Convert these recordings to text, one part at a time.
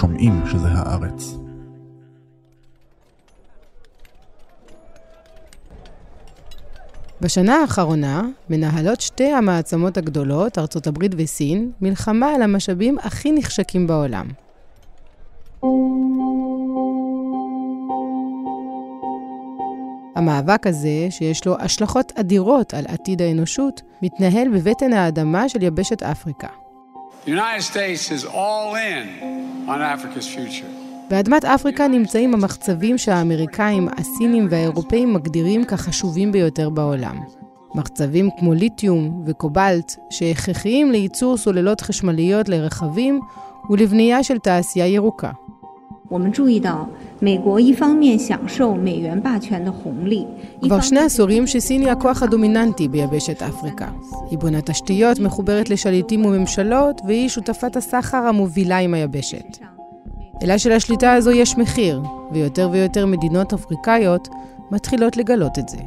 שומעים שזה הארץ. בשנה האחרונה מנהלות שתי המעצמות הגדולות, ארצות הברית וסין, מלחמה על המשאבים הכי נחשקים בעולם. המאבק הזה, שיש לו השלכות אדירות על עתיד האנושות, מתנהל בבטן האדמה של יבשת אפריקה. באדמת אפריקה נמצאים המחצבים שהאמריקאים, הסינים והאירופאים מגדירים כחשובים ביותר בעולם. מחצבים כמו ליתיום וקובלט, שהכרחיים לייצור סוללות חשמליות לרכבים ולבנייה של תעשייה ירוקה. כבר שני עשורים שסין היא הכוח הדומיננטי ביבשת אפריקה. היא בונה תשתיות, מחוברת לשליטים וממשלות, והיא שותפת הסחר המובילה עם היבשת. אלא שלשליטה הזו יש מחיר, ויותר ויותר מדינות אפריקאיות מתחילות לגלות את זה.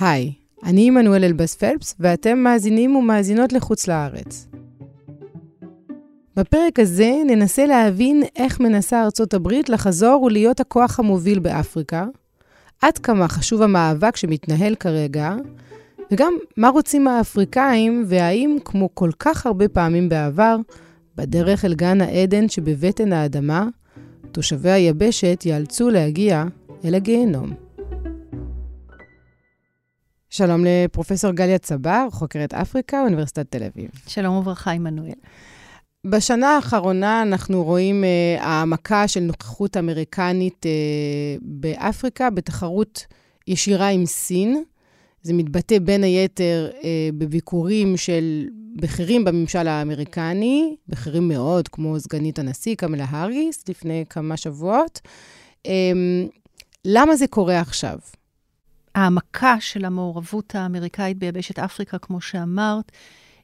היי, אני עמנואל אלבס פלפס, ואתם מאזינים ומאזינות לחוץ לארץ. בפרק הזה ננסה להבין איך מנסה ארצות הברית לחזור ולהיות הכוח המוביל באפריקה, עד כמה חשוב המאבק שמתנהל כרגע, וגם מה רוצים האפריקאים, והאם, כמו כל כך הרבה פעמים בעבר, בדרך אל גן העדן שבבטן האדמה, תושבי היבשת ייאלצו להגיע אל הגיהנום. שלום לפרופסור גליה צבר, חוקרת אפריקה, אוניברסיטת תל אביב. שלום וברכה, עמנואל. בשנה האחרונה אנחנו רואים uh, העמקה של נוכחות אמריקנית uh, באפריקה בתחרות ישירה עם סין. זה מתבטא בין היתר uh, בביקורים של בכירים בממשל האמריקני, בכירים מאוד, כמו סגנית הנשיא קמלה האריס לפני כמה שבועות. Um, למה זה קורה עכשיו? העמקה של המעורבות האמריקאית ביבשת אפריקה, כמו שאמרת,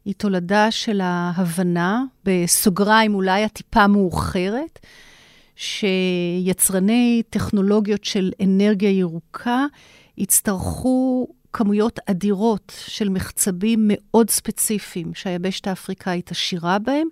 היא תולדה של ההבנה, בסוגריים אולי הטיפה מאוחרת, שיצרני טכנולוגיות של אנרגיה ירוקה יצטרכו כמויות אדירות של מחצבים מאוד ספציפיים שהיבשת האפריקאית עשירה בהם,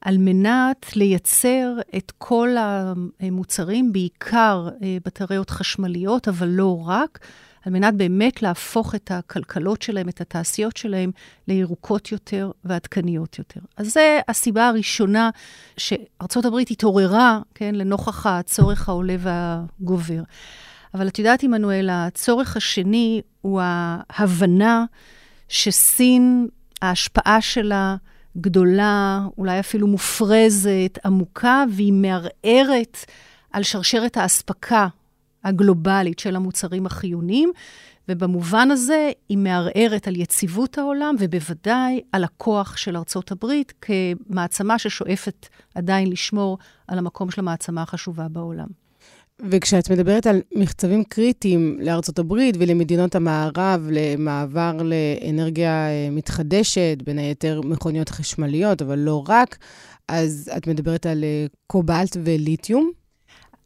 על מנת לייצר את כל המוצרים, בעיקר אה, בטריות חשמליות, אבל לא רק, על מנת באמת להפוך את הכלכלות שלהם, את התעשיות שלהם, לירוקות יותר ועדכניות יותר. אז זו הסיבה הראשונה שארצות הברית התעוררה, כן, לנוכח הצורך העולה והגובר. אבל את יודעת, עמנואל, הצורך השני הוא ההבנה שסין, ההשפעה שלה גדולה, אולי אפילו מופרזת, עמוקה, והיא מערערת על שרשרת האספקה הגלובלית של המוצרים החיוניים, ובמובן הזה היא מערערת על יציבות העולם, ובוודאי על הכוח של ארצות הברית כמעצמה ששואפת עדיין לשמור על המקום של המעצמה החשובה בעולם. וכשאת מדברת על מחצבים קריטיים לארצות הברית ולמדינות המערב למעבר לאנרגיה אה, מתחדשת, בין היתר מכוניות חשמליות, אבל לא רק, אז את מדברת על אה, קובלט וליתיום?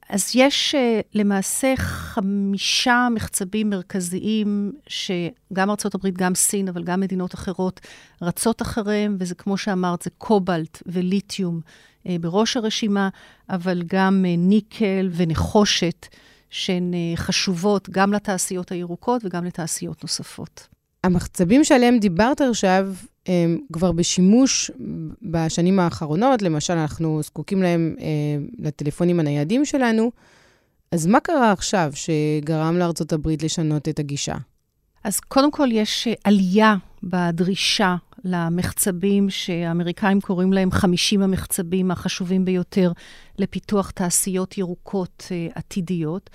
אז יש uh, למעשה חמישה מחצבים מרכזיים שגם ארה"ב, גם סין, אבל גם מדינות אחרות רצות אחריהם, וזה כמו שאמרת, זה קובלט וליתיום uh, בראש הרשימה, אבל גם uh, ניקל ונחושת, שהן חשובות גם לתעשיות הירוקות וגם לתעשיות נוספות. המחצבים שעליהם דיברת עכשיו, כבר בשימוש בשנים האחרונות, למשל, אנחנו זקוקים להם אה, לטלפונים הניידים שלנו, אז מה קרה עכשיו שגרם לארצות הברית לשנות את הגישה? אז קודם כל יש עלייה בדרישה למחצבים שהאמריקאים קוראים להם 50 המחצבים החשובים ביותר לפיתוח תעשיות ירוקות אה, עתידיות,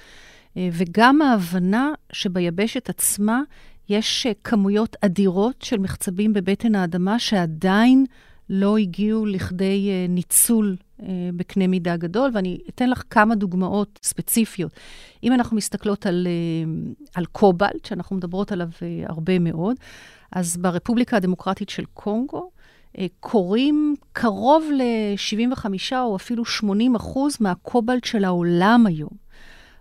אה, וגם ההבנה שביבשת עצמה יש אה, כמויות אדירות של מחצבים בבטן האדמה שעדיין לא הגיעו לכדי אה, ניצול אה, בקנה מידה גדול, ואני אתן לך כמה דוגמאות ספציפיות. אם אנחנו מסתכלות על, על קובלט, שאנחנו מדברות עליו הרבה מאוד, אז ברפובליקה הדמוקרטית של קונגו, קורים קרוב ל-75 או אפילו 80 אחוז מהקובלט של העולם היום.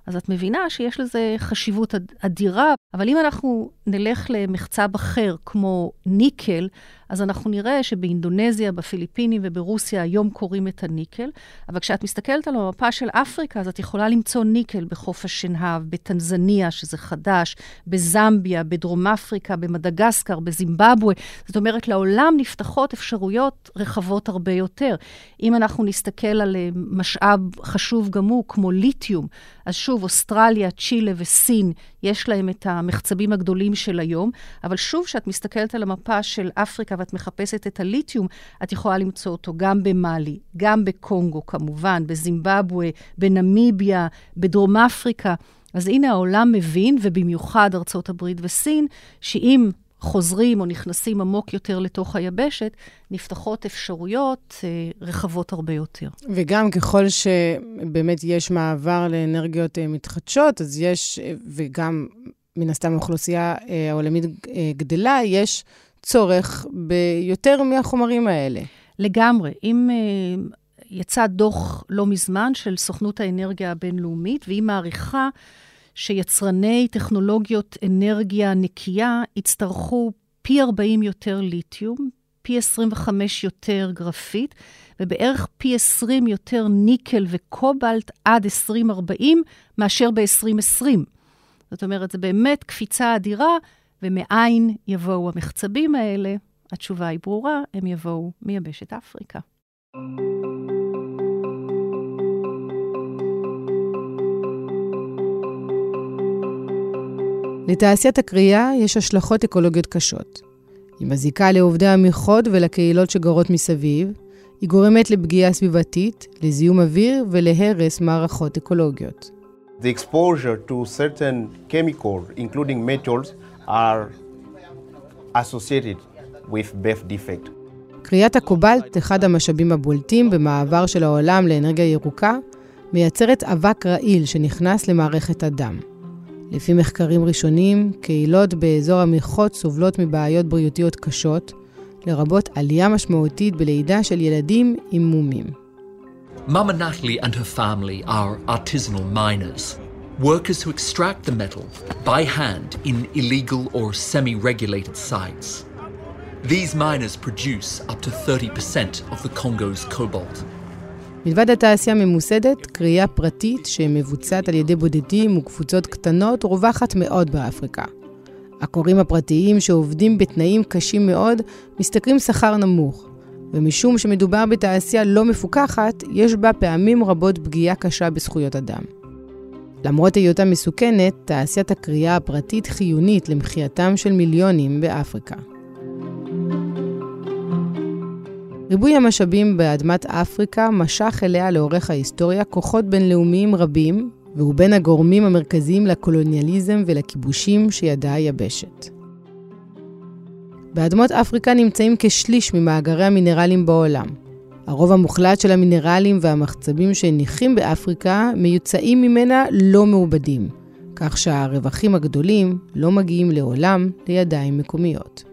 אז את מבינה שיש לזה חשיבות אדירה, אבל אם אנחנו נלך למחצב אחר, כמו ניקל, אז אנחנו נראה שבאינדונזיה, בפיליפינים וברוסיה היום קוראים את הניקל, אבל כשאת מסתכלת על המפה של אפריקה, אז את יכולה למצוא ניקל בחוף השנהב, בטנזניה, שזה חדש, בזמביה, בדרום אפריקה, במדגסקר, בזימבבואה. זאת אומרת, לעולם נפתחות אפשרויות רחבות הרבה יותר. אם אנחנו נסתכל על אה, משאב חשוב גם הוא, כמו ליתיום, אז שוב, אוסטרליה, צ'ילה וסין, יש להם את המחצבים הגדולים של היום, אבל שוב, כשאת מסתכלת על המפה של אפריקה ואת מחפשת את הליתיום, את יכולה למצוא אותו גם במאלי, גם בקונגו כמובן, בזימבבואה, בנמיביה, בדרום אפריקה. אז הנה העולם מבין, ובמיוחד ארצות הברית וסין, שאם חוזרים או נכנסים עמוק יותר לתוך היבשת, נפתחות אפשרויות אה, רחבות הרבה יותר. וגם ככל שבאמת יש מעבר לאנרגיות אה, מתחדשות, אז יש, אה, וגם מן הסתם האוכלוסייה אה, העולמית אה, גדלה, יש צורך ביותר מהחומרים האלה. לגמרי. אם אה, יצא דוח לא מזמן של סוכנות האנרגיה הבינלאומית, והיא מעריכה שיצרני טכנולוגיות אנרגיה נקייה יצטרכו פי 40 יותר ליתיום, פי 25 יותר גרפית, ובערך פי 20 יותר ניקל וקובלט עד 2040 מאשר ב-2020. זאת אומרת, זו באמת קפיצה אדירה, ומאין יבואו המחצבים האלה? התשובה היא ברורה, הם יבואו מיבשת אפריקה. לתעשיית הקריאה יש השלכות אקולוגיות קשות. היא מזיקה לעובדי המכרות ולקהילות שגרות מסביב, היא גורמת לפגיעה סביבתית, לזיהום אוויר ולהרס מערכות אקולוגיות. The exposure to certain chemicals, including metals, are associated with birth defect. כריית הקובלט, אחד המשאבים הבולטים במעבר של העולם לאנרגיה ירוקה, מייצרת אבק רעיל שנכנס למערכת הדם. לפי מחקרים ראשונים, קהילות באזור המלחות סובלות מבעיות בריאותיות קשות, לרבות עלייה משמעותית בלידה של ילדים עם מומים. Mama Natalie and her family are artisanal miners, workers who extract the metal by hand in illegal or semi-regulated sites. These miners produce up to 30% of the Congo's cobalt. מלבד התעשייה ממוסדת, קריאה פרטית שמבוצעת על ידי בודדים וקבוצות קטנות רווחת מאוד באפריקה. הקוראים הפרטיים שעובדים בתנאים קשים מאוד משתכרים שכר נמוך, ומשום שמדובר בתעשייה לא מפוקחת, יש בה פעמים רבות פגיעה קשה בזכויות אדם. למרות היותה מסוכנת, תעשיית הקריאה הפרטית חיונית למחייתם של מיליונים באפריקה. ריבוי המשאבים באדמת אפריקה משך אליה לאורך ההיסטוריה כוחות בינלאומיים רבים, והוא בין הגורמים המרכזיים לקולוניאליזם ולכיבושים שידעה היבשת. באדמות אפריקה נמצאים כשליש ממאגרי המינרלים בעולם. הרוב המוחלט של המינרלים והמחצבים שהניחים באפריקה מיוצאים ממנה לא מעובדים, כך שהרווחים הגדולים לא מגיעים לעולם לידיים מקומיות.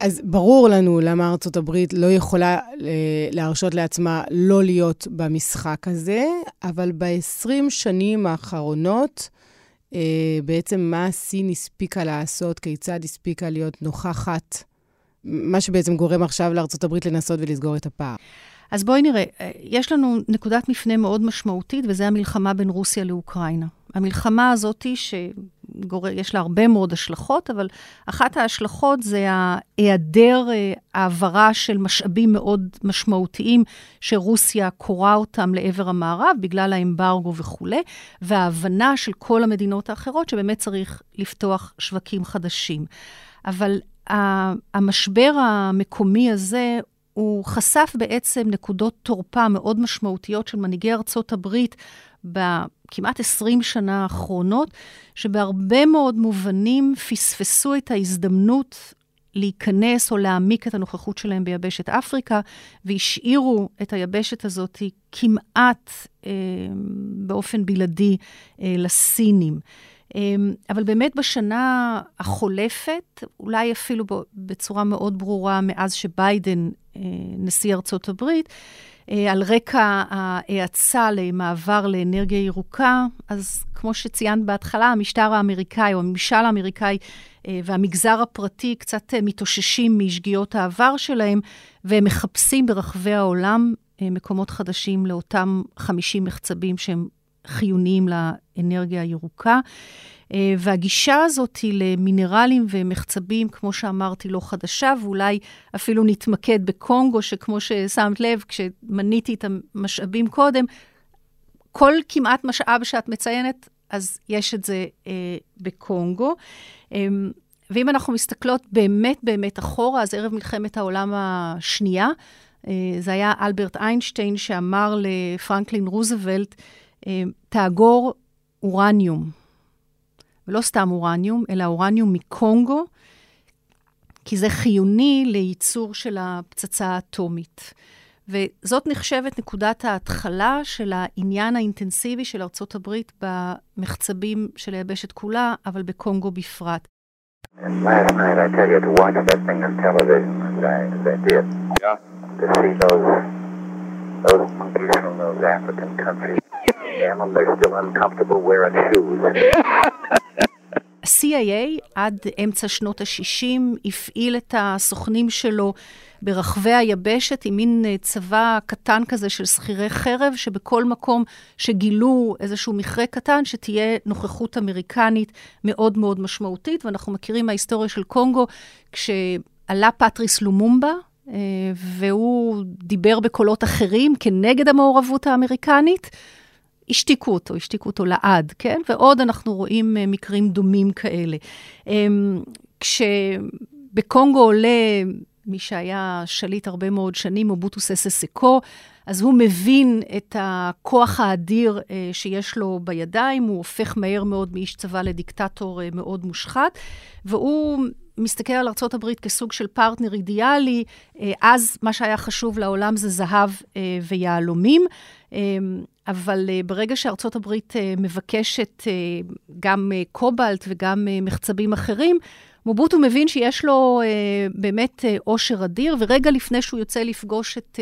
אז ברור לנו למה ארצות הברית לא יכולה אה, להרשות לעצמה לא להיות במשחק הזה, אבל ב-20 שנים האחרונות, אה, בעצם מה סין הספיקה לעשות, כיצד הספיקה להיות נוכחת, מה שבעצם גורם עכשיו הברית לנסות ולסגור את הפער. אז בואי נראה, אה, יש לנו נקודת מפנה מאוד משמעותית, וזה המלחמה בין רוסיה לאוקראינה. המלחמה הזאת, שיש לה הרבה מאוד השלכות, אבל אחת ההשלכות זה ההיעדר אה, העברה של משאבים מאוד משמעותיים, שרוסיה קורה אותם לעבר המערב, בגלל האמברגו וכולי, וההבנה של כל המדינות האחרות שבאמת צריך לפתוח שווקים חדשים. אבל המשבר המקומי הזה הוא חשף בעצם נקודות תורפה מאוד משמעותיות של מנהיגי ארצות הברית בכמעט 20 שנה האחרונות, שבהרבה מאוד מובנים פספסו את ההזדמנות להיכנס או להעמיק את הנוכחות שלהם ביבשת אפריקה, והשאירו את היבשת הזאת כמעט אה, באופן בלעדי אה, לסינים. אה, אבל באמת בשנה החולפת, אולי אפילו בצורה מאוד ברורה מאז שביידן, אה, נשיא ארצות הברית, אה, על רקע ההאצה למעבר לאנרגיה ירוקה, אז כמו שציינת בהתחלה, המשטר האמריקאי או הממשל האמריקאי והמגזר הפרטי קצת מתאוששים משגיאות העבר שלהם, והם מחפשים ברחבי העולם מקומות חדשים לאותם 50 מחצבים שהם חיוניים לאנרגיה הירוקה. אה, והגישה הזאת היא למינרלים ומחצבים, כמו שאמרתי, לא חדשה, ואולי אפילו נתמקד בקונגו, שכמו ששמת לב, כשמניתי את המשאבים קודם, כל כמעט משאב שאת מציינת, אז יש את זה אה, בקונגו. אה, ואם אנחנו מסתכלות באמת באמת אחורה, אז ערב מלחמת העולם השנייה, אה, זה היה אלברט איינשטיין שאמר לפרנקלין רוזוולט, אה, תאגור אורניום. ולא סתם אורניום, אלא אורניום מקונגו, כי זה חיוני לייצור של הפצצה האטומית. וזאת נחשבת נקודת ההתחלה של העניין האינטנסיבי של ארצות הברית במחצבים של היבשת כולה, אבל בקונגו בפרט. Yeah. to see those, those monkeys from those African countries, them, they're still uncomfortable wearing shoes. cia עד אמצע שנות ה-60 הפעיל את הסוכנים שלו ברחבי היבשת עם מין אה, צבא קטן כזה של שכירי חרב, שבכל מקום שגילו איזשהו מכרה קטן, שתהיה נוכחות אמריקנית מאוד מאוד משמעותית. ואנחנו מכירים מההיסטוריה של קונגו, כשעלה פטריס לומומבה, אה, והוא דיבר בקולות אחרים כנגד המעורבות האמריקנית. השתיקו אותו, השתיקו אותו לעד, כן? ועוד אנחנו רואים אה, מקרים דומים כאלה. אמ, כשבקונגו עולה מי שהיה שליט הרבה מאוד שנים, אובוטו ססה אז הוא מבין את הכוח האדיר אה, שיש לו בידיים, הוא הופך מהר מאוד מאיש צבא לדיקטטור אה, מאוד מושחת, והוא מסתכל על ארה"ב כסוג של פרטנר אידיאלי, אז מה שהיה חשוב לעולם זה זהב ויהלומים. אה, אבל uh, ברגע שארצות הברית uh, מבקשת uh, גם קובלט וגם מחצבים אחרים, מובוטו מבין שיש לו באמת עושר אדיר, ורגע לפני שהוא יוצא לפגוש את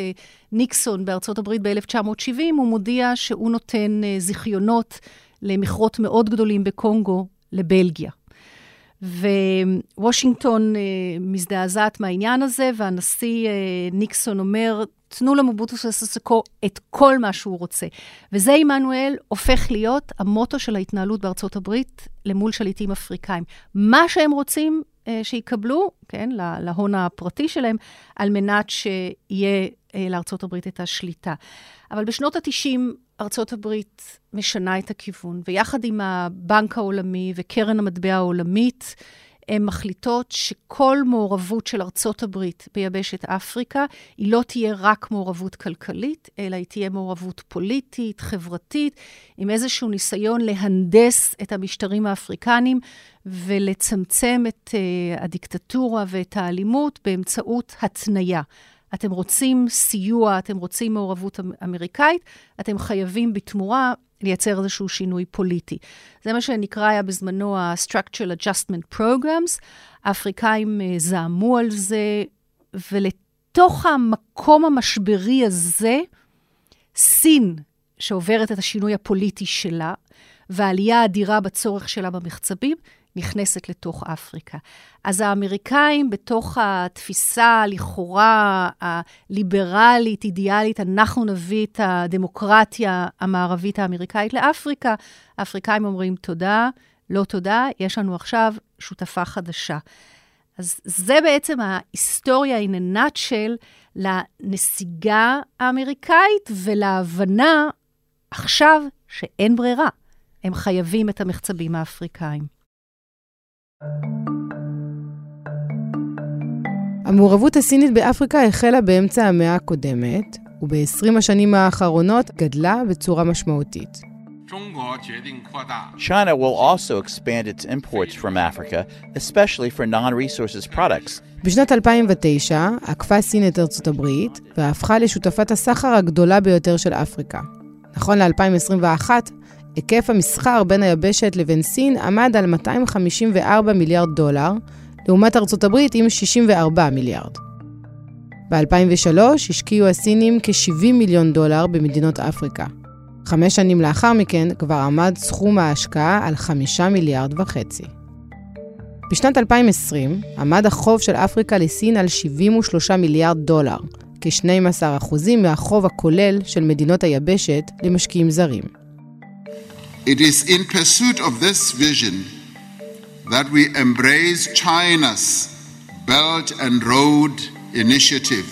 ניקסון בארצות הברית ב-1970, הוא מודיע שהוא נותן זיכיונות למכרות מאוד גדולים בקונגו לבלגיה. ווושינגטון מזדעזעת מהעניין הזה, והנשיא ניקסון אומר, תנו למובוטו ססקו את כל מה שהוא רוצה. וזה, עמנואל, הופך להיות המוטו של ההתנהלות בארצות הברית למול שליטים אפריקאים. מה שהם רוצים אה, שיקבלו, כן, להון הפרטי שלהם, על מנת שיהיה אה, לארצות הברית את השליטה. אבל בשנות ה-90, ארצות הברית משנה את הכיוון, ויחד עם הבנק העולמי וקרן המטבע העולמית, הן מחליטות שכל מעורבות של ארצות הברית ביבשת אפריקה, היא לא תהיה רק מעורבות כלכלית, אלא היא תהיה מעורבות פוליטית, חברתית, עם איזשהו ניסיון להנדס את המשטרים האפריקניים ולצמצם את uh, הדיקטטורה ואת האלימות באמצעות התניה. אתם רוצים סיוע, אתם רוצים מעורבות אמ-, אמריקאית, אתם חייבים בתמורה לייצר איזשהו שינוי פוליטי. זה מה שנקרא היה בזמנו ה-Structural Adjustment Programs. האפריקאים אה, זעמו על זה, ולתוך המקום המשברי הזה, סין, שעוברת את השינוי הפוליטי שלה, והעלייה האדירה בצורך שלה במחצבים, נכנסת לתוך אפריקה. אז האמריקאים, בתוך התפיסה לכאורה הליברלית, אידיאלית, אנחנו נביא את הדמוקרטיה המערבית האמריקאית לאפריקה, האפריקאים אומרים תודה, לא תודה, יש לנו עכשיו שותפה חדשה. אז זה בעצם ההיסטוריה in a nutshell לנסיגה האמריקאית ולהבנה עכשיו שאין ברירה. הם חייבים את המחצבים האפריקאים. המעורבות הסינית באפריקה החלה באמצע המאה הקודמת, וב-20 השנים האחרונות גדלה בצורה משמעותית. China will also expand its imports from Africa, especially for non-resources products. בשנת 2009 עקפה סין את ארצות הברית והפכה לשותפת הסחר הגדולה ביותר של אפריקה. נכון ל-2021, היקף המסחר בין היבשת לבין סין עמד על 254 מיליארד דולר, לעומת ארצות הברית עם 64 מיליארד. ב-2003 השקיעו הסינים כ-70 מיליון דולר במדינות אפריקה. חמש שנים לאחר מכן כבר עמד סכום ההשקעה על 5 מיליארד וחצי. בשנת 2020 עמד החוב של אפריקה לסין על 73 מיליארד דולר, כ-12% מהחוב הכולל של מדינות היבשת למשקיעים זרים. It is in pursuit of this vision that we embrace China's Belt and Road Initiative.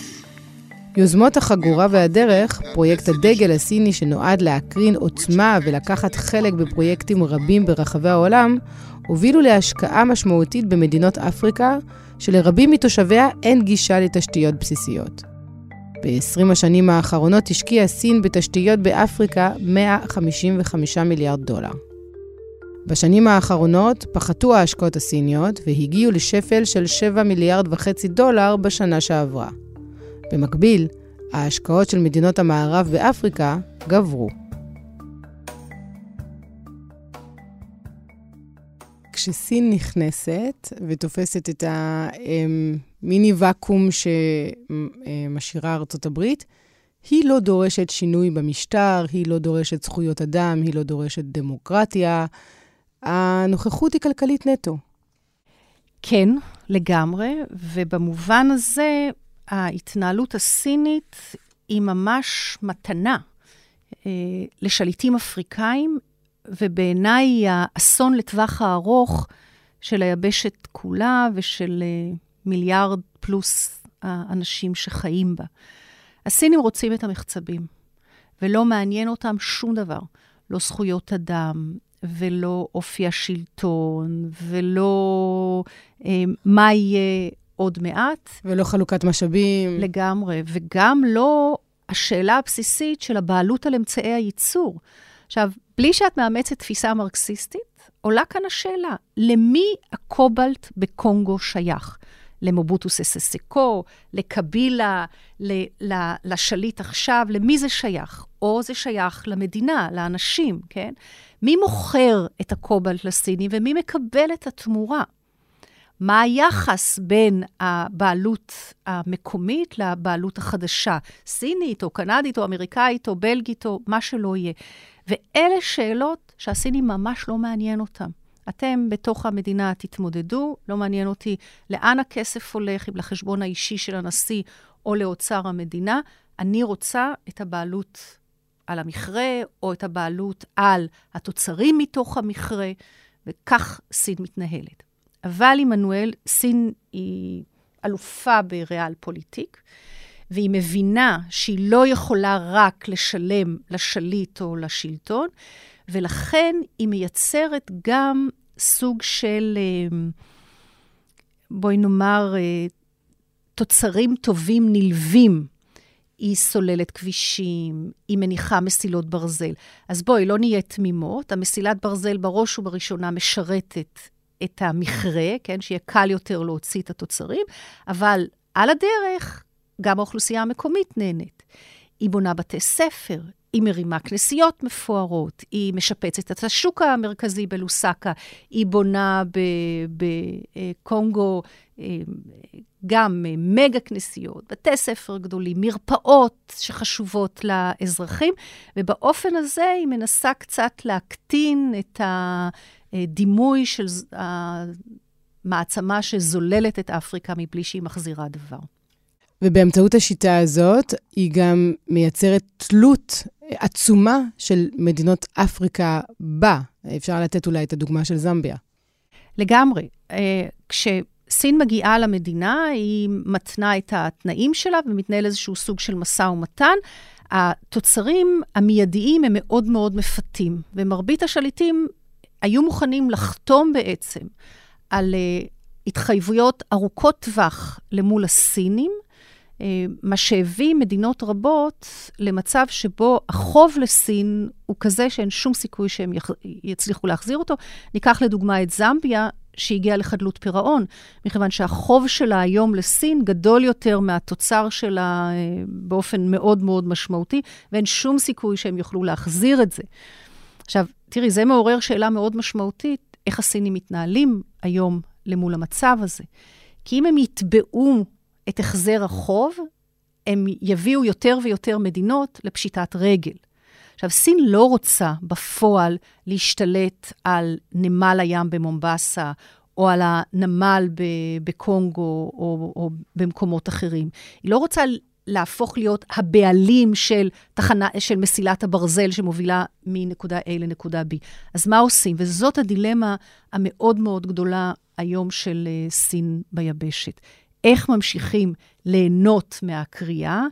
יוזמות החגורה והדרך, פרויקט הדגל הסיני שנועד להקרין עוצמה ולקחת חלק בפרויקטים רבים ברחבי העולם, הובילו להשקעה משמעותית במדינות אפריקה, שלרבים מתושביה אין גישה לתשתיות בסיסיות. ב-20 השנים האחרונות השקיעה סין בתשתיות באפריקה 155 מיליארד דולר. בשנים האחרונות פחתו ההשקעות הסיניות והגיעו לשפל של 7 מיליארד וחצי דולר בשנה שעברה. במקביל, ההשקעות של מדינות המערב באפריקה גברו. כשסין נכנסת ותופסת את המיני ואקום שמשאירה ארצות הברית, היא לא דורשת שינוי במשטר, היא לא דורשת זכויות אדם, היא לא דורשת דמוקרטיה. הנוכחות היא כלכלית נטו. כן, לגמרי, ובמובן הזה, ההתנהלות הסינית היא ממש מתנה אה, לשליטים אפריקאים, ובעיניי היא האסון לטווח הארוך של היבשת כולה ושל אה, מיליארד פלוס האנשים שחיים בה. הסינים רוצים את המחצבים, ולא מעניין אותם שום דבר. לא זכויות אדם, ולא אופי השלטון, ולא אה, מה יהיה עוד מעט. ולא חלוקת משאבים. לגמרי, וגם לא השאלה הבסיסית של הבעלות על אמצעי הייצור. עכשיו, בלי שאת מאמצת תפיסה מרקסיסטית, עולה כאן השאלה, למי הקובלט בקונגו שייך? למובוטו סססקו, לקבילה, לשליט עכשיו, למי זה שייך? או זה שייך למדינה, לאנשים, כן? מי מוכר את הקובלט לסינים ומי מקבל את התמורה? מה היחס בין הבעלות המקומית לבעלות החדשה, סינית או קנדית או אמריקאית או בלגית או מה שלא יהיה. ואלה שאלות שהסינים ממש לא מעניין אותם. אתם בתוך המדינה תתמודדו, לא מעניין אותי לאן הכסף הולך, אם לחשבון האישי של הנשיא או לאוצר המדינה. אני רוצה את הבעלות על המכרה, או את הבעלות על התוצרים מתוך המכרה, וכך סין מתנהלת. אבל עמנואל, סין היא אלופה בריאל פוליטיק, והיא מבינה שהיא לא יכולה רק לשלם לשליט או לשלטון, ולכן היא מייצרת גם סוג של, אה, בואי נאמר, אה, תוצרים טובים נלווים. היא סוללת כבישים, היא מניחה מסילות ברזל. אז בואי, לא נהיה תמימות. המסילת ברזל בראש ובראשונה משרתת את המכרה, כן, שיהיה קל יותר להוציא את התוצרים, אבל על הדרך, גם האוכלוסייה המקומית נהנית. היא בונה בתי ספר, היא מרימה כנסיות מפוארות, היא משפצת את השוק המרכזי בלוסקה, היא בונה בקונגו אה, גם מגה כנסיות, בתי ספר גדולים, מרפאות שחשובות לאזרחים, ובאופן הזה היא מנסה קצת להקטין את הדימוי של המעצמה שזוללת את אפריקה מבלי שהיא מחזירה דבר. ובאמצעות השיטה הזאת, היא גם מייצרת תלות עצומה של מדינות אפריקה בה. אפשר לתת אולי את הדוגמה של זמביה. לגמרי. אה, כשסין מגיעה למדינה, היא מתנה את התנאים שלה ומתנהל איזשהו סוג של משא ומתן. התוצרים המיידיים הם מאוד מאוד מפתים, ומרבית השליטים היו מוכנים לחתום בעצם על uh, התחייבויות ארוכות טווח למול הסינים, אה, מה שהביא מדינות רבות למצב שבו החוב לסין הוא כזה שאין שום סיכוי שהם יצליחו להחזיר אותו. ניקח לדוגמה את זמביה, שהגיעה לחדלות פירעון, מכיוון שהחוב שלה היום לסין גדול יותר מהתוצר שלה אה, באופן מאוד מאוד משמעותי, ואין שום סיכוי שהם יוכלו להחזיר את זה. עכשיו, תראי, זה מעורר שאלה מאוד משמעותית, איך הסינים מתנהלים היום למול המצב הזה. כי אם הם יתבעו את החזר החוב, הם יביאו יותר ויותר מדינות לפשיטת רגל. עכשיו, סין לא רוצה בפועל להשתלט על נמל הים במומבסה, או על הנמל בקונגו או, או במקומות אחרים. היא לא רוצה להפוך להיות הבעלים של, תחנה, של מסילת הברזל שמובילה מנקודה A לנקודה B. אז מה עושים? וזאת הדילמה המאוד מאוד גדולה היום של uh, סין ביבשת. איך ממשיכים ליהנות מהקריאה,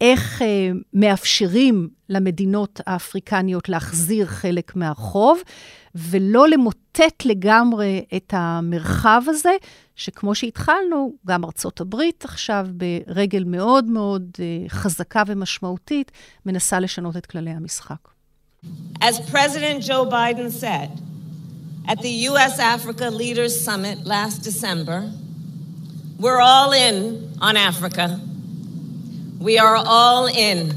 איך uh, מאפשרים למדינות האפריקניות להחזיר חלק מהחוב, ולא למוטט לגמרי את המרחב הזה, שכמו שהתחלנו, גם ארצות הברית עכשיו, ברגל מאוד מאוד uh, חזקה ומשמעותית, מנסה לשנות את כללי המשחק. As President Joe Biden said at the U.S. Africa Leaders Summit last December, we're all in on Africa. We are all in.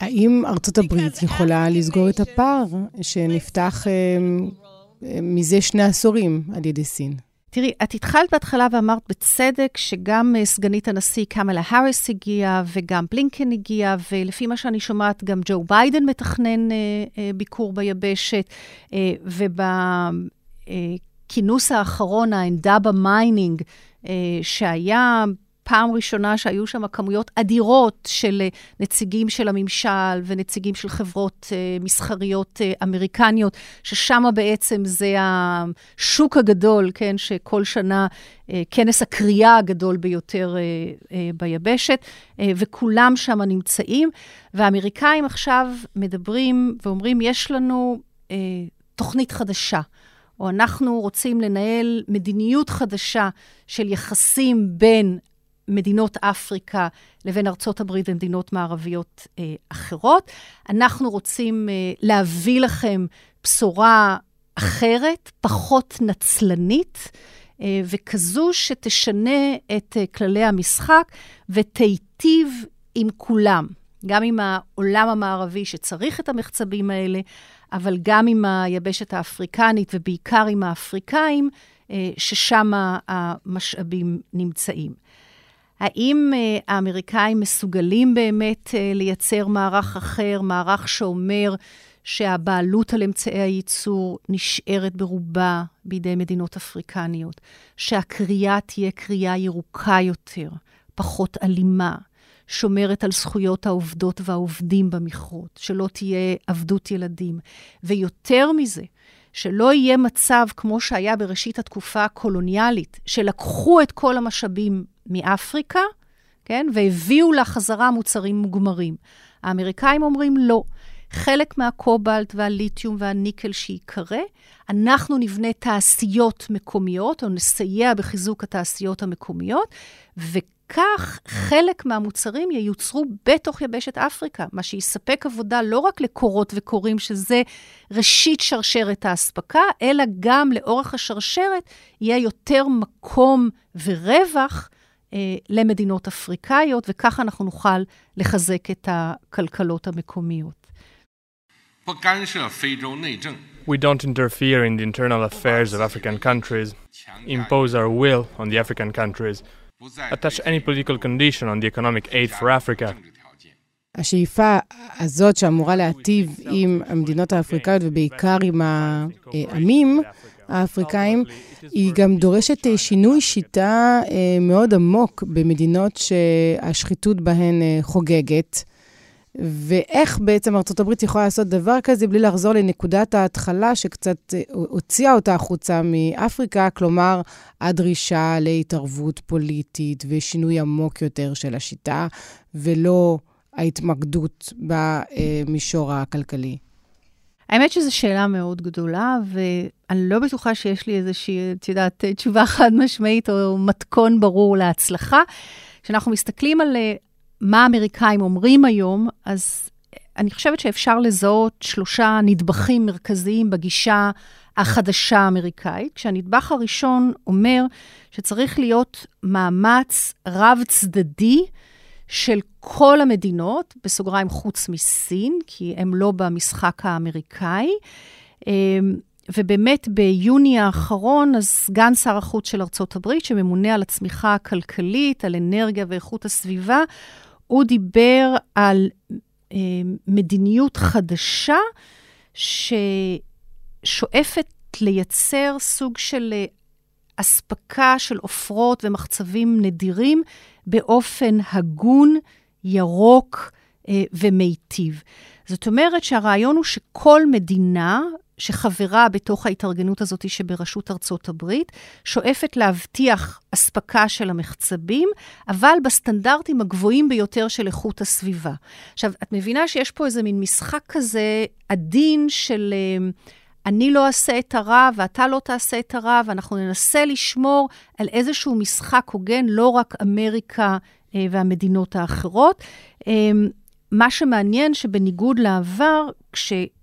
האם ארצות הברית יכולה לסגור את הפער שנפתח אה, אה, מזה שני עשורים על ידי סין? תראי, את התחלת בהתחלה ואמרת בצדק שגם אה, סגנית הנשיא קמלה האריס הגיעה וגם בלינקן הגיע, ולפי מה שאני שומעת, גם ג'ו ביידן מתכנן אה, אה, ביקור ביבשת, אה, ובכינוס האחרון, ה Indaba Mining, אה, שהיה פעם ראשונה שהיו שם כמויות אדירות של אה, נציגים של הממשל ונציגים של חברות uh, מסחריות אמריקניות, ששם בעצם זה השוק הגדול, כן, שכל שנה כנס הקריאה הגדול ביותר ביבשת, וכולם שם נמצאים. והאמריקאים עכשיו מדברים ואומרים, יש לנו תוכנית חדשה. או אנחנו רוצים לנהל מדיניות חדשה של יחסים בין מדינות אפריקה לבין ארצות הברית ומדינות מערביות אה, אחרות. אנחנו רוצים אה, להביא לכם בשורה אחרת, פחות נצלנית, אה, וכזו שתשנה את אה, כללי המשחק ותיטיב עם כולם. גם עם העולם המערבי שצריך את המחצבים האלה, אבל גם עם היבשת האפריקנית ובעיקר עם האפריקאים, אה, ששם המשאבים נמצאים. האם uh, האמריקאים מסוגלים באמת uh, לייצר מערך אחר, מערך שאומר שהבעלות על אמצעי הייצור נשארת ברובה בידי מדינות אפריקניות, שהקריאה תהיה קריאה ירוקה יותר, פחות אלימה, שומרת על זכויות העובדות והעובדים במכרות, שלא תהיה עבדות ילדים. ויותר מזה, שלא יהיה מצב כמו שהיה בראשית התקופה הקולוניאלית, שלקחו את כל המשאבים מאפריקה, כן, והביאו לה חזרה מוצרים מוגמרים. האמריקאים אומרים לא. חלק מהקובלט והליתיום והניקל שייקרא, אנחנו נבנה תעשיות מקומיות, או נסייע בחיזוק התעשיות המקומיות, וכך חלק מהמוצרים ייוצרו בתוך יבשת אפריקה, מה שיספק עבודה לא רק לקורות וקורים, שזה ראשית שרשרת האספקה, אלא גם לאורך השרשרת יהיה יותר מקום ורווח אה, למדינות אפריקאיות, וככה אנחנו נוכל לחזק את הכלכלות המקומיות. We don't interfere in the internal affairs of African countries, impose our will on the African countries, attach any political condition on the economic aid for Africa. השאיפה הזאת שאמורה להטיב עם המדינות האפריקאיות ובעיקר עם העמים, האפריקאים, היא גם דורשת אה, שינוי שיטה אה, מאוד עמוק במדינות שהשחיתות בהן אה, חוגגת. ואיך בעצם ארה"ב יכולה לעשות דבר כזה בלי לחזור לנקודת ההתחלה שקצת הוציאה אותה החוצה מאפריקה, כלומר, הדרישה להתערבות פוליטית ושינוי עמוק יותר של השיטה, ולא ההתמקדות במישור הכלכלי. האמת שזו שאלה מאוד גדולה, ואני לא בטוחה שיש לי איזושהי, את יודעת, תשובה חד משמעית או מתכון ברור להצלחה. כשאנחנו מסתכלים על אה, מה האמריקאים אומרים היום, אז אני חושבת שאפשר לזהות שלושה נדבכים מרכזיים בגישה החדשה האמריקאית, כשהנדבך הראשון אומר שצריך להיות מאמץ רב-צדדי של כל המדינות, בסוגריים חוץ מסין, כי הם לא במשחק האמריקאי. אמ, ובאמת ביוני האחרון, אז סגן שר החוץ של ארצות הברית, שממונה על הצמיחה הכלכלית, על אנרגיה ואיכות הסביבה, הוא דיבר על אה, מדיניות חדשה ששואפת לייצר סוג של אה, אספקה של עופרות ומחצבים נדירים באופן הגון, ירוק אה, ומיטיב. זאת אומרת שהרעיון הוא שכל מדינה שחברה בתוך ההתארגנות הזאת שבראשות ארצות הברית, שואפת להבטיח אספקה של המחצבים, אבל בסטנדרטים הגבוהים ביותר של איכות הסביבה. עכשיו, את מבינה שיש פה איזה מין משחק כזה עדין של... אה, אני לא אעשה את הרע ואתה לא תעשה את הרע, ואנחנו ננסה לשמור על איזשהו משחק הוגן, לא רק אמריקה אה, והמדינות האחרות. אה, מה שמעניין שבניגוד לעבר,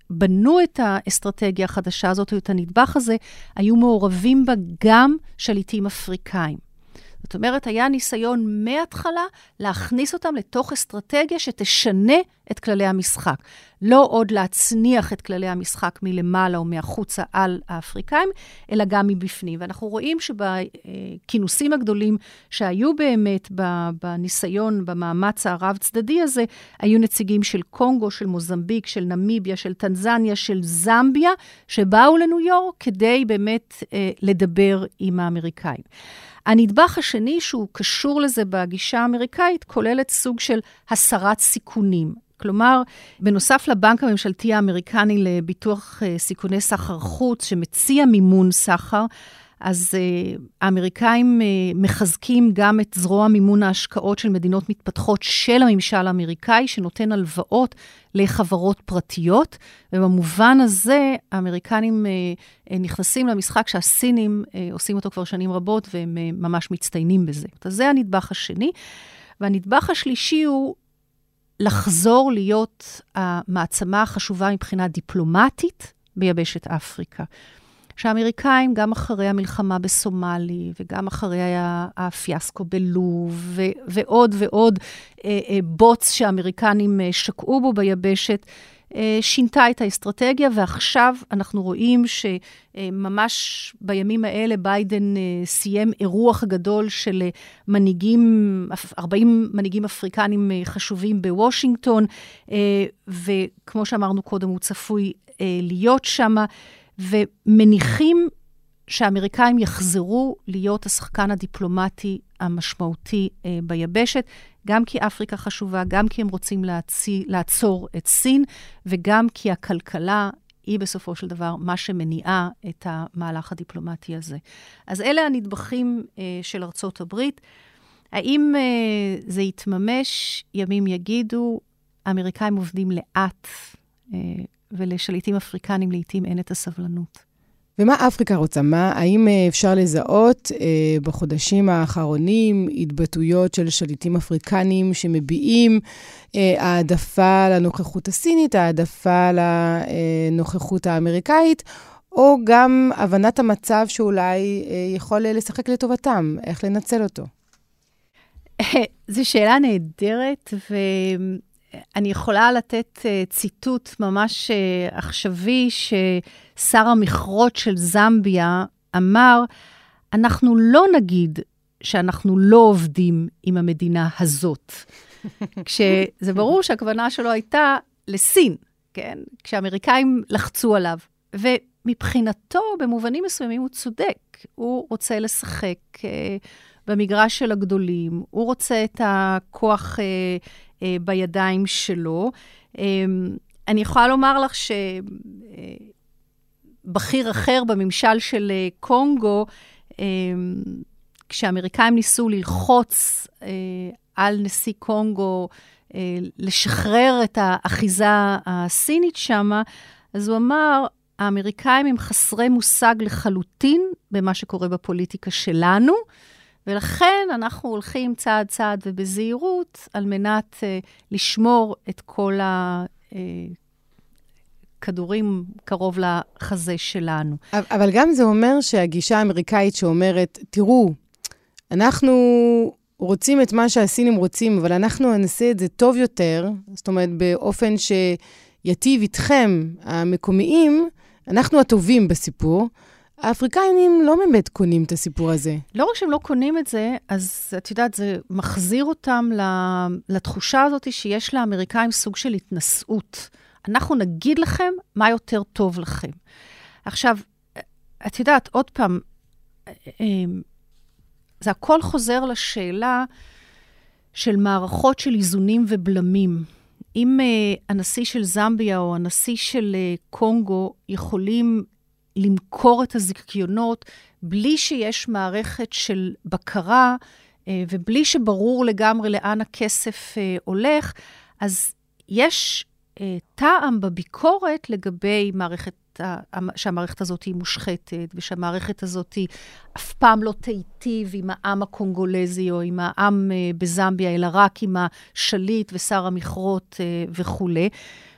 כשבנו את האסטרטגיה החדשה הזאת, או את הנדבך הזה, היו מעורבים בה גם שליטים אפריקאים. זאת אומרת, היה ניסיון מההתחלה להכניס אותם לתוך אסטרטגיה שתשנה את כללי המשחק. לא עוד להצניח את כללי המשחק מלמעלה או מהחוצה על האפריקאים, אלא גם מבפנים. ואנחנו רואים שבכינוסים הגדולים שהיו באמת בניסיון, במאמץ הרב-צדדי הזה, היו נציגים של קונגו, של מוזמביק, של נמיביה, של טנזניה, של זמביה, שבאו לניו יורק כדי באמת אה, לדבר עם האמריקאים. הנדבך השני, שהוא קשור לזה בגישה האמריקאית, כוללת סוג של הסרת סיכונים. כלומר, בנוסף לבנק הממשלתי האמריקני לביטוח uh, סיכוני סחר חוץ, שמציע מימון סחר, אז uh, האמריקאים uh, מחזקים גם את זרוע מימון ההשקעות של מדינות מתפתחות של הממשל האמריקאי, שנותן הלוואות לחברות פרטיות, ובמובן הזה האמריקנים uh, נכנסים למשחק שהסינים uh, עושים אותו כבר שנים רבות, והם uh, ממש מצטיינים בזה. אז זה הנדבך השני. והנדבך השלישי הוא לחזור להיות המעצמה החשובה מבחינה דיפלומטית ביבשת אפריקה. שהאמריקאים, גם אחרי המלחמה בסומלי, וגם אחרי הפיאסקו בלוב, ו- ועוד ועוד אה, אה, בוץ שהאמריקנים אה, שקעו בו ביבשת, אה, שינתה את האסטרטגיה, ועכשיו אנחנו רואים שממש בימים האלה ביידן אה, סיים אירוח גדול של אה, מנהיגים, 40 מנהיגים אפריקנים חשובים בוושינגטון, וכמו שאמרנו קודם, הוא צפוי להיות שם, ומניחים שהאמריקאים יחזרו להיות השחקן הדיפלומטי המשמעותי אה, ביבשת, גם כי אפריקה חשובה, גם כי הם רוצים להציא, לעצור את סין, וגם כי הכלכלה היא בסופו של דבר מה שמניעה את המהלך הדיפלומטי הזה. אז אלה הנדבכים אה, של ארצות הברית. האם אה, זה יתממש? ימים יגידו. האמריקאים עובדים לאט, אה, ולשליטים אפריקנים לעתים אין את הסבלנות. ומה אפריקה רוצה? מה, האם אה, אפשר לזהות אה, בחודשים האחרונים התבטאויות של שליטים אפריקנים שמביעים אה, העדפה לנוכחות הסינית, העדפה לנוכחות האמריקאית, או גם הבנת המצב שאולי אה, יכול לשחק לטובתם, איך לנצל אותו? זו שאלה נהדרת, ו... אני יכולה לתת uh, ציטוט ממש uh, עכשווי, ששר המכרות של זמביה אמר, אנחנו לא נגיד שאנחנו לא עובדים עם המדינה הזאת. כשזה ברור שהכוונה שלו הייתה לסין, כן? כשהאמריקאים לחצו עליו. ומבחינתו, במובנים מסוימים, הוא צודק. הוא רוצה לשחק uh, במגרש של הגדולים, הוא רוצה את הכוח... אה, בידיים שלו. אה, אני יכולה לומר לך שבכיר אחר בממשל של אה, קונגו, אה, כשהאמריקאים ניסו ללחוץ אה, על נשיא קונגו אה, לשחרר את האחיזה הסינית שם, אז הוא אמר, האמריקאים הם חסרי מושג לחלוטין במה שקורה בפוליטיקה שלנו, ולכן אנחנו הולכים צעד צעד ובזהירות על מנת uh, לשמור את כל הכדורים אה, קרוב לחזה שלנו. אבל גם זה אומר שהגישה האמריקאית שאומרת, תראו, אנחנו רוצים את מה שהסינים רוצים, אבל אנחנו נעשה את זה טוב יותר, זאת אומרת, באופן שיטיב איתכם, המקומיים, אנחנו הטובים בסיפור. האפריקאים לא באמת קונים את הסיפור הזה. לא רק שהם לא קונים את זה, אז את יודעת, זה מחזיר אותם לתחושה הזאת שיש לאמריקאים סוג של התנשאות. אנחנו נגיד לכם מה יותר טוב לכם. עכשיו, את יודעת, עוד פעם, זה הכל חוזר לשאלה של מערכות של איזונים ובלמים. אם uh, הנשיא של זמביה או הנשיא של uh, קונגו יכולים למכור את הזיכיונות בלי שיש מערכת של בקרה uh, ובלי שברור לגמרי לאן הכסף uh, הולך, אז יש uh, טעם בביקורת לגבי מערכת שהמערכת הזאת היא מושחתת, ושהמערכת הזאת אף פעם לא תיטיב עם העם הקונגולזי או עם העם אה, בזמביה, אלא רק עם השליט ושר המכרות אה, וכולי.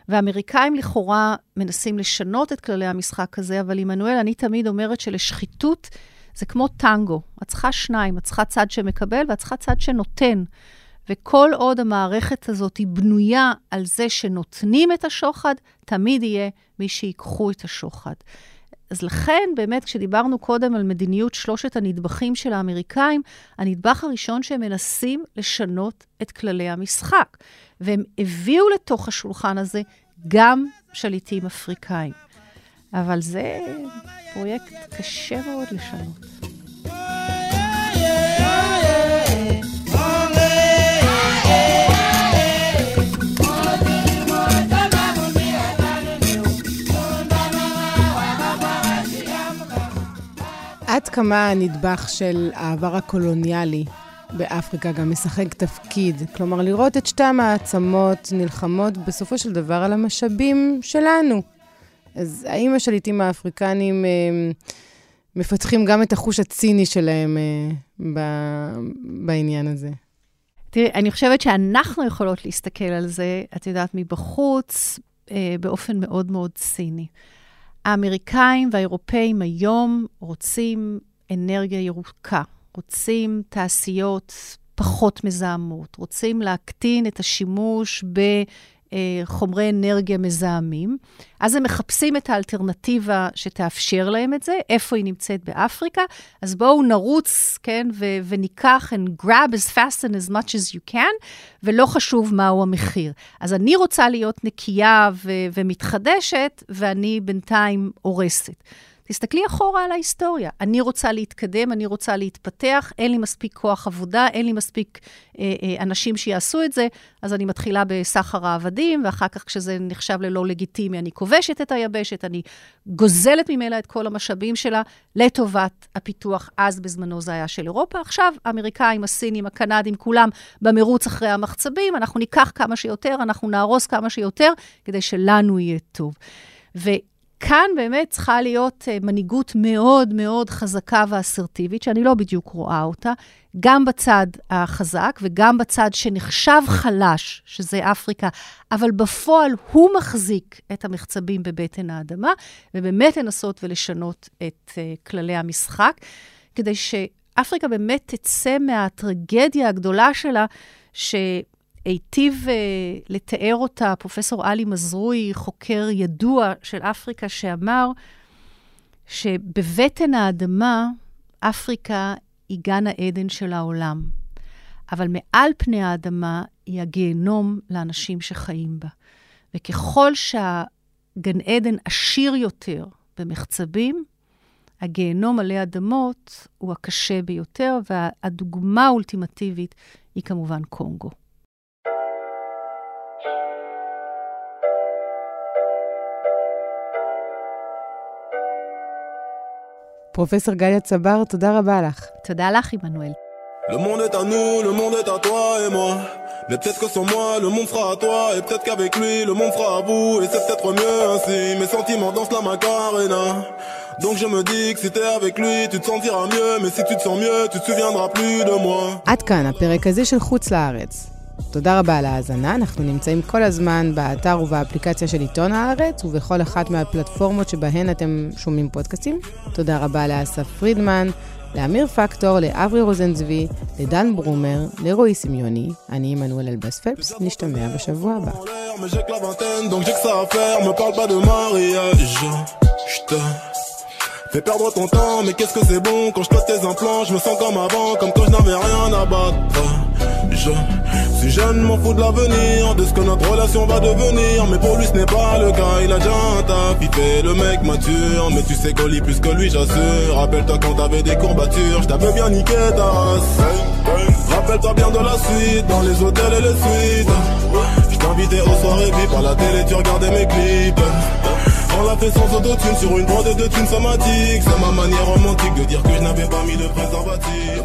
והאמריקאים לכאורה מנסים לשנות את כללי המשחק הזה, אבל עמנואל, אני תמיד אומרת שלשחיתות זה כמו טנגו. את צריכה שניים, את צריכה צד שמקבל ואת צריכה צד שנותן. וכל עוד המערכת הזאת היא בנויה על זה שנותנים את השוחד, תמיד יהיה מי שיקחו את השוחד. אז לכן, באמת, כשדיברנו קודם על מדיניות שלושת הנדבכים של האמריקאים, הנדבך הראשון שהם מנסים לשנות את כללי המשחק. והם הביאו לתוך השולחן הזה גם שליטים אפריקאים. אבל זה פרויקט קשה מאוד לשנות. כמה הנדבך של העבר הקולוניאלי באפריקה גם משחק תפקיד? כלומר, לראות את שתי המעצמות נלחמות בסופו של דבר על המשאבים שלנו. אז האם השליטים האפריקנים אה, מפתחים גם את החוש הציני שלהם אה, ב, בעניין הזה? תראי, אני חושבת שאנחנו יכולות להסתכל על זה, את יודעת, מבחוץ, אה, באופן מאוד מאוד ציני. האמריקאים והאירופאים היום רוצים אנרגיה ירוקה, רוצים תעשיות פחות מזהמות, רוצים להקטין את השימוש ב... אה, חומרי אנרגיה מזהמים. אז הם מחפשים את האלטרנטיבה שתאפשר להם את זה, איפה היא נמצאת באפריקה. אז בואו נרוץ, כן, ו- וניקח and grab as fast and as much as you can, ולא חשוב מהו המחיר. אז אני רוצה להיות נקייה ו- ומתחדשת, ואני בינתיים הורסת. תסתכלי אחורה על ההיסטוריה. אני רוצה להתקדם, אני רוצה להתפתח, אין לי מספיק כוח עבודה, אין לי מספיק אה, אה, אנשים שיעשו את זה, אז אני מתחילה בסחר העבדים, ואחר כך כשזה נחשב ללא לגיטימי, אני כובשת את היבשת, אני גוזלת ממנה את כל המשאבים שלה לטובת הפיתוח. אז בזמנו זה היה של אירופה. עכשיו, האמריקאים, הסינים, הקנדים, כולם במרוץ אחרי המחצבים, אנחנו ניקח כמה שיותר, אנחנו נהרוס כמה שיותר, כדי שלנו יהיה טוב. ו- כאן באמת צריכה להיות uh, מנהיגות מאוד מאוד חזקה ואסרטיבית, שאני לא בדיוק רואה אותה, גם בצד החזק וגם בצד שנחשב חלש, שזה אפריקה, אבל בפועל הוא מחזיק את המחצבים בבטן האדמה, ובאמת לנסות ולשנות את uh, כללי המשחק, כדי שאפריקה באמת תצא מהטרגדיה הגדולה שלה, ש... היטיב uh, לתאר אותה פרופסור עלי מזרוי, חוקר ידוע של אפריקה, שאמר שבבטן האדמה, אפריקה היא גן העדן של העולם, אבל מעל פני האדמה היא הגיהנום לאנשים שחיים בה. וככל שהגן עדן עשיר יותר במחצבים, הגיהנום עלי אדמות הוא הקשה ביותר, והדוגמה האולטימטיבית היא כמובן קונגו. פרופסור גליה צבר, תודה רבה לך. תודה לך, עמנואל. Le monde est à nous, le monde est à toi et moi. Mais peut-être que sans moi, le monde fera à toi. Et peut-être qu'avec lui, le monde fera à vous. Et c'est peut-être mieux ainsi. Mes sentiments dansent la macarena. Donc je me dis que si t'es avec lui, tu te sentiras mieux. Mais si tu te sens mieux, tu te souviendras plus de moi. עד כאן הפרק הזה של חוץ לארץ. תודה רבה על ההאזנה, אנחנו נמצאים כל הזמן באתר ובאפליקציה של עיתון הארץ ובכל אחת מהפלטפורמות שבהן אתם שומעים פודקאסטים. תודה רבה לאסף פרידמן, לאמיר פקטור, לאברי רוזנצבי, לדן ברומר, לרועי סמיוני, אני עמנואל אלבאס פלפס, נשתמע בשבוע הבא. Fais perdre ton temps, mais qu'est-ce que c'est bon quand je tes je me sens comme avant, comme quand je n'avais rien à battre. Je suis jeune, m'en fous de l'avenir, de ce que notre relation va devenir. Mais pour lui, ce n'est pas le cas, il a déjà un taf, il fait le mec mature. Mais tu sais qu'on lit plus que lui, j'assure. Rappelle-toi quand t'avais des courbatures, je t'avais bien niqué ta race. Rappelle-toi bien de la suite, dans les hôtels et les suites. Je t'invitais aux soirées VIP à la télé, tu regardais mes clips. On l'a fait sans autotune sur une bande de thunes somatiques C'est ma manière romantique de dire que je n'avais pas mis de préservatif